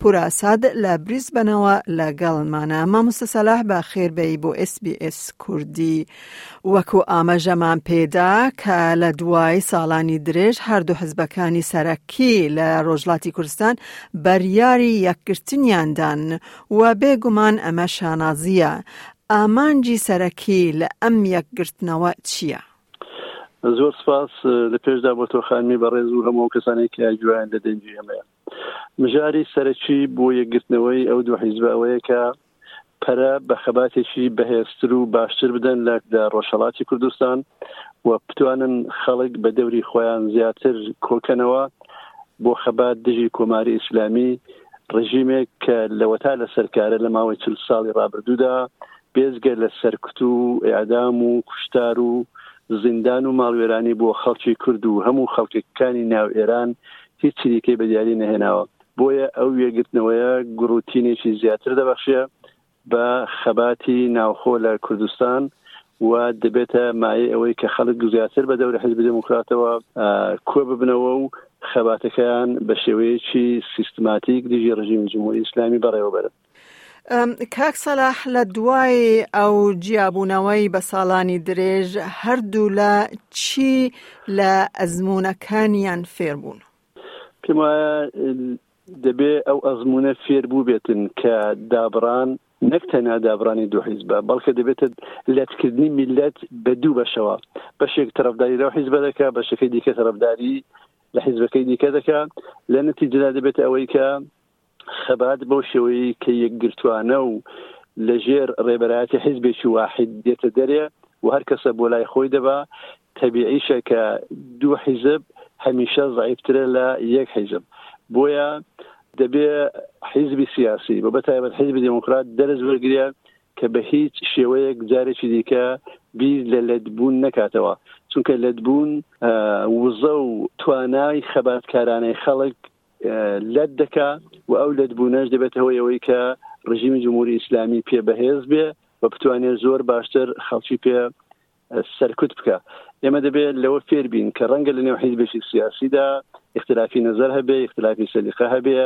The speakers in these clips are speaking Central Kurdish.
پور ئاساد لە بریسبەنەوە لەگەڵمانە. مامۆستا سەلاح بە خێر بێی بۆ ئێس بی ئێس کوردی. وەکو ئامەژەمان پێدا کە لە دوای ساڵانی درێژ هەردوو حزبەکانی سەرەکی لە ڕۆژڵاتی کوردستان بەریاری یەکگرتنیاندان و بێگومان ئەمە شانازیە. ئامانجی سەرەکی لە ئەم یەکگرتنەوە چییە؟ زۆر سپاس لە پێشدا بۆ تۆ خانمی بەڕێز و هەموو کەسانێک کە گوێیان لە دەنگی ئێمەیە مژاری سەرەکی بۆ یەکگرتنەوەی ئەو دوو حیزبە ئەوەیە کە پەرە بە خەباتێکی بەهێزتر و باشتر بدەن لە لە ڕۆژهەڵاتی کوردستان و بتوانن خەڵک بە دەوری خۆیان زیاتر کۆکەنەوە بۆ خەبات دژی کۆماری ئیسلامی ڕژیمێک کە لەوەتا لە سەرکارە لە ماوەی چل ساڵی ڕابردوودا بێزگە لە سەرکوت و ئەعدام و کوشتار و زیندان و ماڵوێرانی بۆ خەڵکی کورد و هەموو خەڵکەکانی ناو ئێران هیچ چریکەی بە دیاری نەهێناوە بۆیە ئەو وێگرتنەوەیە گڕوتینێکی زیاتر دەبەخشێ بە خەباتی ناوخۆ لە کوردستان و دەبێتە مایە ئەوەی کە خەڵک گوزیاتر بە دەور حزب دموکراتەوە کۆ ببنەوە و خەباتەکەیان بە شێوەیەکی سیستماتیک دژی ڕژیمی جمهوری ئیسلامی بەڕێوەبەرن کاک سەلاح لە دوای ئەو جیابوونەوەی بە ساڵانی درێژ هەردوولا چی لە ئەزمونونەکانیان فێربوون پێم وایە دەبێ ئەو ئەزمونە فێر بوو بێتن کە دابڕان نەک تەنها دابرانی دوو حیزبە بەڵکە دەبێتە لەتکردنی میلەت بە دوو بەشەوە بەشێک تەرەفداری لەو حیزبە دەکە بەشەکەی دیکە تەرەفداری لە حیزبەکەی دیکە دەکە لە نەتیجدا دەبێت ئەوەی کە خەبات بەو شێوەی کە یەکگرتوانە و لە ژێر ڕێبەرایەتی حیزبێکی واحد دێتە دەرێ و هەر کەسە بۆ لای خۆی دەبا تەبیعیشە کە دوو حیزب هەمیشە زعیبترە لە یەک حیزب بۆیە دەبێ حیزبی سیاسی بە بەتایبەت حیزبی دموکرات دەرز وەرگە کە بە هیچ شێوەیەک جارێکی دیکە بیر لە لەدبوون نەکاتەوە چونکە لەدبوون وزە و توانای خەباتکارانەی خەڵک لەت دەکا و ئەو لەت بوونەش دەبێت هەوە ئەوەی کە ڕژیمی جمهوری ئیسلامی پێ بەهێز بێ و بتوانێت زۆر باشتر خەڵکی پێ سەرکوت بکە ئێمە دەبێت لەوە فێر بین کە ڕەنگە لە نێو حیزبێکی سیاسیدا اختلافی نظر هەبێ اختلافی سەلیقە هەبێ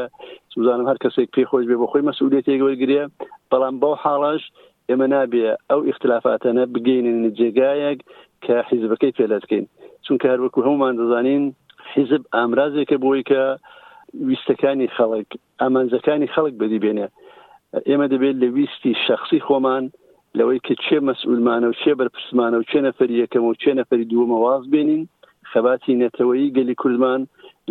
سوزانم هەر کەسێک پێ خۆش بێ بۆ خۆی مەسئولێتێک وەرگێ بەڵام بەو حاڵش ئێمە نابێ ئەو ئیختلافاتەنە بگەینێنە جێگایەک کە حیزبەکەی پێلەتکەین چونکە هەروەکو هەمومان دەزانین حیزب ئامرازێکە بۆی کە ویستەکانی خەڵک ئامانجەکانی خەڵک بەدی بێنێ ئێمە دەبێت لە ویستی شخصی خۆمان لەوەی کە چێ مەسئولمانە و چێ بەرپرسمانە و چێ نەفەر یەکەم و چێ نەفەری دووەمە واز بێنین خەباتی نەتەوەیی گەلی کوردمان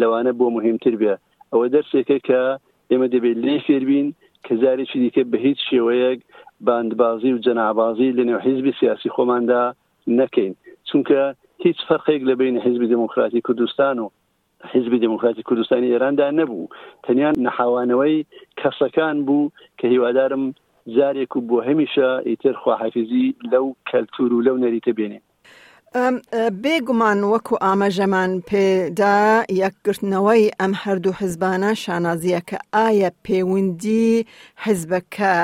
لەوانە بۆ مهمتر بێ ئەوە دەرسێکە کە ئێمە دەبێت لێی فێربین کە جارێکی دیکە بە هیچ شێوەیەک باندبازی و جەنابازی لە نێو حیزبی سیاسی خۆماندا نەکەین چونکە هیچ فەرقێک لە بین حیزبی دموکراتی کوردستان و حزبی دموکراتی کوردستانی ئێراندا نەبوو تەنیا نەحاوانەوەی کەسەکان بوو کە هیوادارم جارێک و بۆ هەمیشە ئیتر خواحافیزی لەو کەلتور و لەو نەریتە بێنین بێ گومان وەکو ئاماژەمان پێدا یەکگرتنەوەی ئەم هەردوو حزبانە شانازیە کە ئایا پێوندی حزبەکە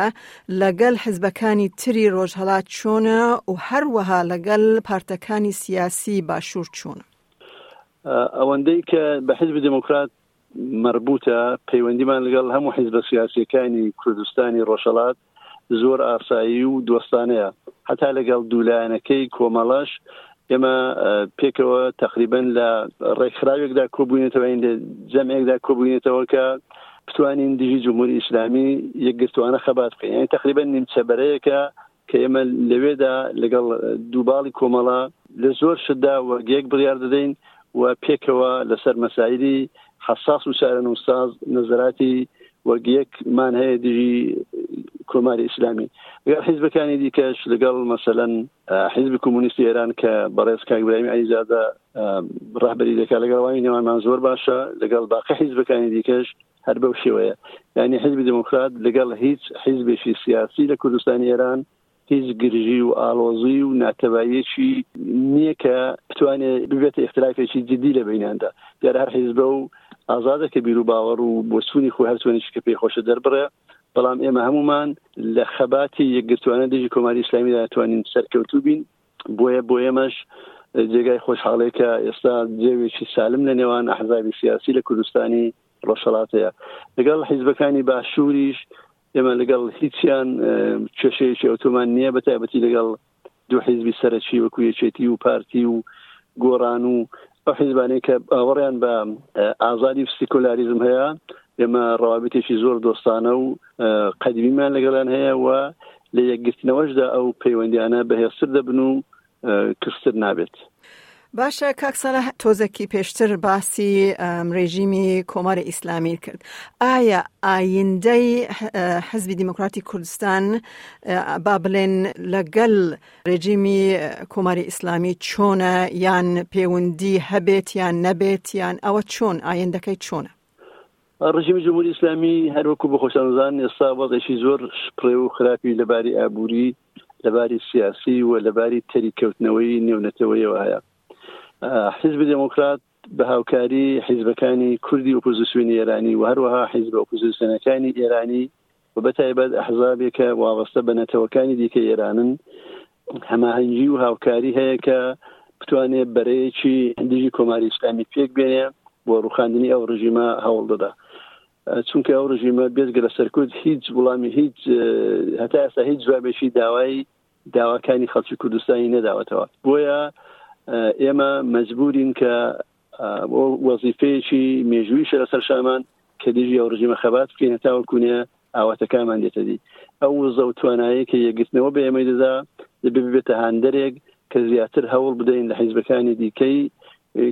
لەگەل حزبەکانی تری ڕۆژهڵات چۆنە و هەروەها لەگەل پارتەکانی سیاسی باشوور چوون ئەوەندەی کە بە حزب دموکرات مربوتە پەیوەندیمان لەگەڵ هەموو حزبە سیاسەکانی کوردستانی ڕۆژهڵات و زۆر ئاسایی و دۆستانەیە هەتا لەگەڵ دوولایەنەکەی کۆمەڵەش ئێمە پێکەوە تقریبن لە ڕێکخراوێکدا کۆبووینێتەوە لە جەمێکدا کۆبووینێتەوە کە بتوانین دژی جمهوری ئیسلامی یەکگرتوانە خەبات بکەین یعنی تقریبا نیمچەبەرەیەکە کە ئێمە لەوێدا لەگەڵ دووباڵی کۆمەڵە لە زۆر شتدا وەگەیەک بڕیار دەدەین و پێکەوە لەسەر مەسایلی حەساس و چارەنووسساز نەزەراتی وەک یەک مان هەیە دژی کۆماری ئیسلامی گەر حیزبەکانی دیکەش لەگەڵ مەسەلەن حیزبی کۆمونیستی ئێران کە بەڕێز کاگبرامی ئەیزادە ڕهبەری دەکات لەگەڵوانی نێوانمان زۆر باشە لەگەڵ باقی حیزبەکانی دیکەش هەر بەو شێوەیە یعنی حیزبی دموکرات لەگەڵ هیچ حیزبێکی سیاسی لە کوردستانی ئێران هیچ گرژی و ئاڵۆزی و ناتەباییەکی نیە کە بتوانێ ببێتە ئیختلافێکی جدی لە بەیناندا دیارە هەر حیزبە و ئازادە کە بیرو باوەڕ و بۆچوونی خۆی هەر چۆنێکی کە پێی خۆشە دەربڕێ بەڵام ئێمە هەمومان لە خەباتی یەکگرتوانە دژی کۆماری ئیسلامی دەتوانین سەرکەوتوو بین بۆیە بۆ ئێمەش جێگای خۆشحاڵێک کە ئێستا جێوێکی سالم لە نێوان ئەحزابی سیاسی لە کوردستانی ڕۆژهڵاتەیە لەگەڵ حیزبەکانی باشووریش ئێمە لەگەڵ هیچیان کێشەیەکی ئەوتۆمان نییە بە تایبەتی لەگەڵ دوو حیزبی سەرەکی وەکو یەکێتی و پارتی و گۆڕان و ئەو حیزبانەی کە باوەڕیان بە ئازادی سیکۆلاریزم هەیە ئێمە ڕوابتێکی زۆر دۆستانە و قەدیمیمان لەگەڵیان هەیە و لە یەکگرتنەوەشدا ئەو پەیوەندیانە بەهێستر دەبن و کزتر نابێت. باشە کاک سەلاح تۆزەکی پێشتر باسی ڕێژیمی کۆماری ئیسلامی کرد ئایا ئایندەی حزبی دیموکراتی کوردستان با بڵێن لەگەل ڕێژیمی کۆماری ئیسلامی چۆنە یان پەیوەندی هەبێت یان نەبێت یان ئەوە چۆن ئایندەکەی چۆنە ڕژیمی جمهوری ئسلامی هەروەکو بە خۆشانزان ئێستا وەزێکی زۆر شپڕێ و خراپی لەباری ئابووری لە باری سیاسی و لە باری تەری کەوتنەوەی نێونەتەوەیەوە هەیە حیزبی دموکرات بە هاوکاری حیزبەکانی کوردی ئۆپۆزیسیۆنی ئێرانی و هەروەها حیزب ئۆپۆزیسیۆنەکانی ئێرانی و بە تایبەت ئەحزابێکە وابەستە بە نەتەوەکانی دیکە ئێرانن هەماهەنگی و هاوکاری هەیە کە بتوانێت بەرەیەکی دژی کۆماری ئسلامی پێک بێنێ بۆ ڕوخاندنی ئەو ڕژیمە هەوڵ دەدا چونکە ئەو ڕژیمە بێزگە لە سەرکوت هیچ وڵامی هیچ هەتا ئێستا هیچ جوابێکی داوای داواکانی خەڵکی کوردستانی نەداوەتەوە بۆیە ئێمە مەجبورین کە وەزیفەیەکی مێژووی شە لەسەر شامان کە دژی ئەو ڕژیمە خەبات بکەین هەتاوەکوونێ ئاواتەکانمان دێتەدی ئەو زەوتوانایی کە یەگرتنەوە بە ئێمەی دەدا ببێتە هاندەرێک کە زیاتر هەوڵ بدەین لە حیزبەکانی دیکەی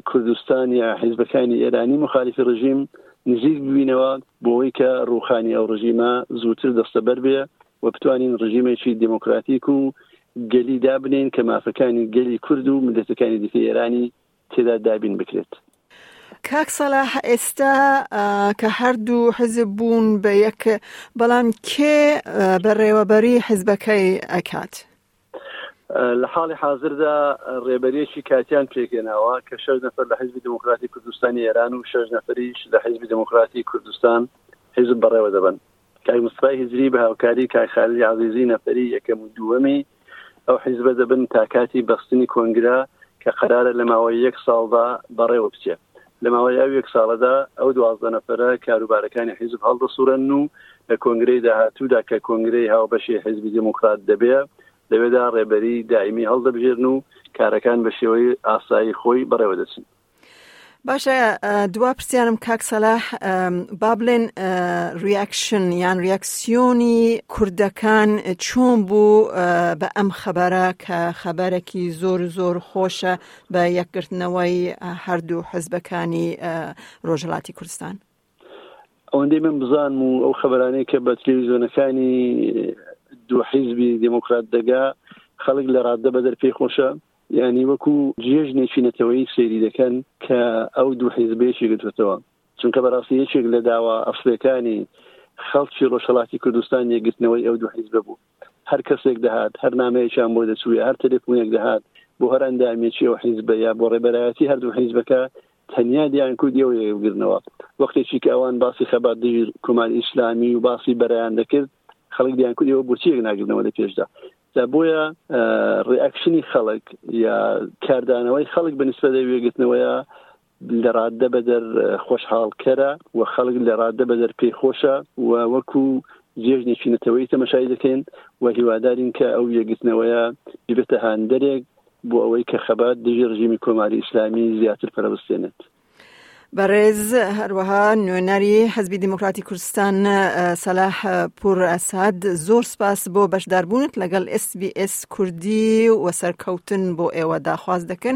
کوردستان یا حیزبەکانی ئێرانی مخالیفی ڕژیم نزیک ببینەوە بۆەوەی کە ڕوخانی ئەو ڕژیمە زووتر دەستە بەر بێ و بتوانین ڕژیمێکی دموکراتیک و گەلی دابنین کە مافەکانی گەلی کورد و ملەتەکانی دیکە ئێرانی تێدا دابین بکرێت. کاک سەلاح ئێستا کە هەردوو حزب بوون بە یەک بەڵام کێ بەڕێوەبەری حزبەکەی ئەکات؟ لە حاڵی حازردا ڕێبەرێکی کاتیان پێکێناوە کە شش نەفر لە حزبی دموکراتی کوردستانی ئێران و شش نەفریش لە حزبی دموکراتی کوردستان حزب بەڕێوە دەبن کاک مستای هزری بە هاوکاری کاخالی عزیزی نەفری یەکەم و دووەمی ئەو حیزبە دەبن تاکاتی بەستنی کۆنگرا کە قرارە لە ماوەی یەک ساڵدا بەڕێوە بچێت لە ماوەی ئەو یەک ساڵەدا ئەو دوازدە نەفەرە کاروبارەکانی حیزب هەڵدەسوڕێنن و لە کۆنگرەی داهاتوودا کە کۆنگرەی هاوبەشی حیزبی دێموکڕات دەبێ، لەوێدا ڕێبەری دایمی هەڵدەبژێرن و کارەکان بە شێوەی ئاسایی خۆی بەڕێوە دەچن. باشە دوا پرسیارم کاک سەلاح با بڵێن ریاکشن یان ریاکسیۆنی کوردەکان چۆن بوو بە ئەم خەبەرە کە خەبەرەکی زۆر زۆر خۆشە بە یەکگرتنەوەی هەردوو حزبەکانی ڕۆژهڵاتی کوردستان ئەوەندەی من بزانم و ئەو خەبەرانەی کە بە تلویزیۆنەکانی دوو حیزبی دموکرات دەگا خەڵک لە ڕاددە بەدەر پێی خۆشە ینی وەکو جێژنێکی نەتەوەی سێری دەکەن کە ئەو دوو حیزبێکی گرتوتەوە چونکە بەڕاستی یەکێک لە داوا ئەفلەکانی خەڵکی ڕۆژهڵاتی کوردستان یەکگرتنەوەی ئەو دوو حیزبە بوو هەر کەسێک دەهات هەر نامەیەکیان بۆ دەچوو یا هەر تەلفونێک دەهات بۆ هەر ئەندامێکی و حیزبە یا بۆ ڕێبەرایەتی هەردوو حیزبەکە تەنیا دیان کوردی و یەوگرنەوە وەختێکی کە ئەوان باسی خەبات دژی کۆماری ئیسلامی و باسی بەرایان دەکرد خەڵک دیان کوردی و بچیەک ناگرنەوە لە پێشدا دا بۆیە ڕیاکشنی خەڵک یا کاردانەوەی خەڵک بنسبە دەوێگرتنەوەیە لەڕاددە بەدەر خۆشحاڵکەرە و خەڵک لەڕاددە بەدەر پێی خۆشە و وەکو جێژنێکی نەتەوەیی تەمەشای دەکەین و هیوادارین کە ئەو یەکگرتنەوەیە ببێتە هاندەرێک بۆ ئەوەی کە خەبات دژی ڕژیمی کۆماری ئیسلامی زیاتر پەرەبستێنێت. بەڕێز هەروەها نوێنەری حەزبی دیموکراتی کوردستان سەلاح پور ئەساد زۆر سپاس بۆ بەشداربوونت لەگەڵ SسBS کوردی و سەرکەوتن بۆ ئێوە داخواز دەکەن